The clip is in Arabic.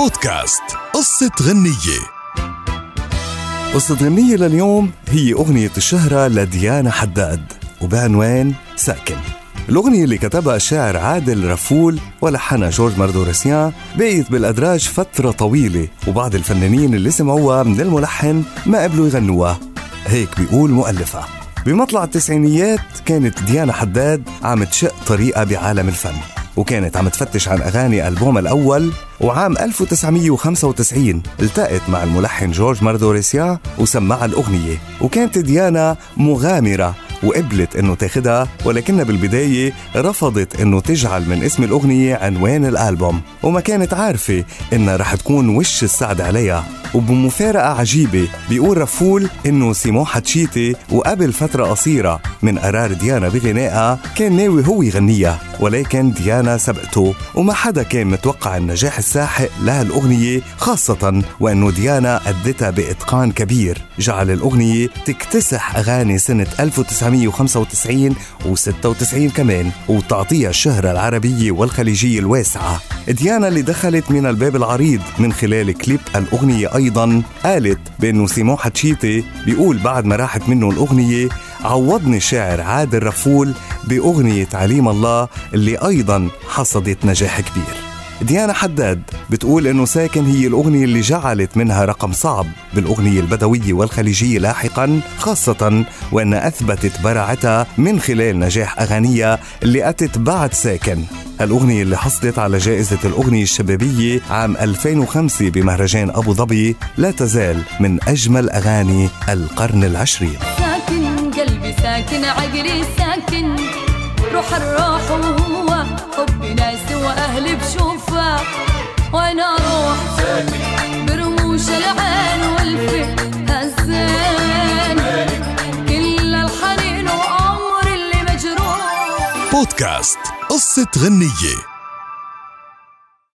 بودكاست قصة غنية. قصة غنية لليوم هي أغنية الشهرة لديانا حداد وبعنوان ساكن. الأغنية اللي كتبها الشاعر عادل رفول ولحنها جورج ماردورسيان بقيت بالأدراج فترة طويلة وبعض الفنانين اللي سمعوها من الملحن ما قبلوا يغنوها. هيك بيقول مؤلفها. بمطلع التسعينيات كانت ديانا حداد عم تشق طريقة بعالم الفن. وكانت عم تفتش عن أغاني ألبومها الأول وعام 1995 التقت مع الملحن جورج ماردوريسيا وسمعها الأغنية وكانت ديانا مغامرة وقبلت إنه تاخدها ولكنها بالبداية رفضت إنه تجعل من اسم الأغنية عنوان الألبوم. وما كانت عارفة إنها رح تكون وش السعد عليها. وبمفارقة عجيبة بيقول رفول إنه سيمون حتشيتي وقبل فترة قصيرة من قرار ديانا بغنائها كان ناوي هو يغنيها ولكن ديانا سبقته. وما حدا كان متوقع النجاح الساحق لهالأغنية خاصة وأنه ديانا أدتها بإتقان كبير. جعل الأغنية تكتسح أغاني سنة 1995 و96 كمان وتعطيها الشهرة العربية والخليجية الواسعة ديانا اللي دخلت من الباب العريض من خلال كليب الأغنية أيضا قالت بأنه سيمون حتشيتي بيقول بعد ما راحت منه الأغنية عوضني الشاعر عادل رفول بأغنية عليم الله اللي أيضا حصدت نجاح كبير. ديانا حداد بتقول إنه ساكن هي الأغنية اللي جعلت منها رقم صعب بالأغنية البدوية والخليجية لاحقا خاصة وانها أثبتت براعتها من خلال نجاح أغانيها اللي أتت بعد ساكن. الأغنية اللي حصلت على جائزة الأغنية الشبابية عام 2005 بمهرجان أبو ظبي لا تزال من أجمل أغاني القرن العشرين. ساكن قلبي ساكن عقلي ساكن. روح الروح وهو حب ناس واهلي بشوفة. وأنا أروح برموش العين والفي هزان كل الحنين وعمر اللي مجروح. بودكاست قصة غنية.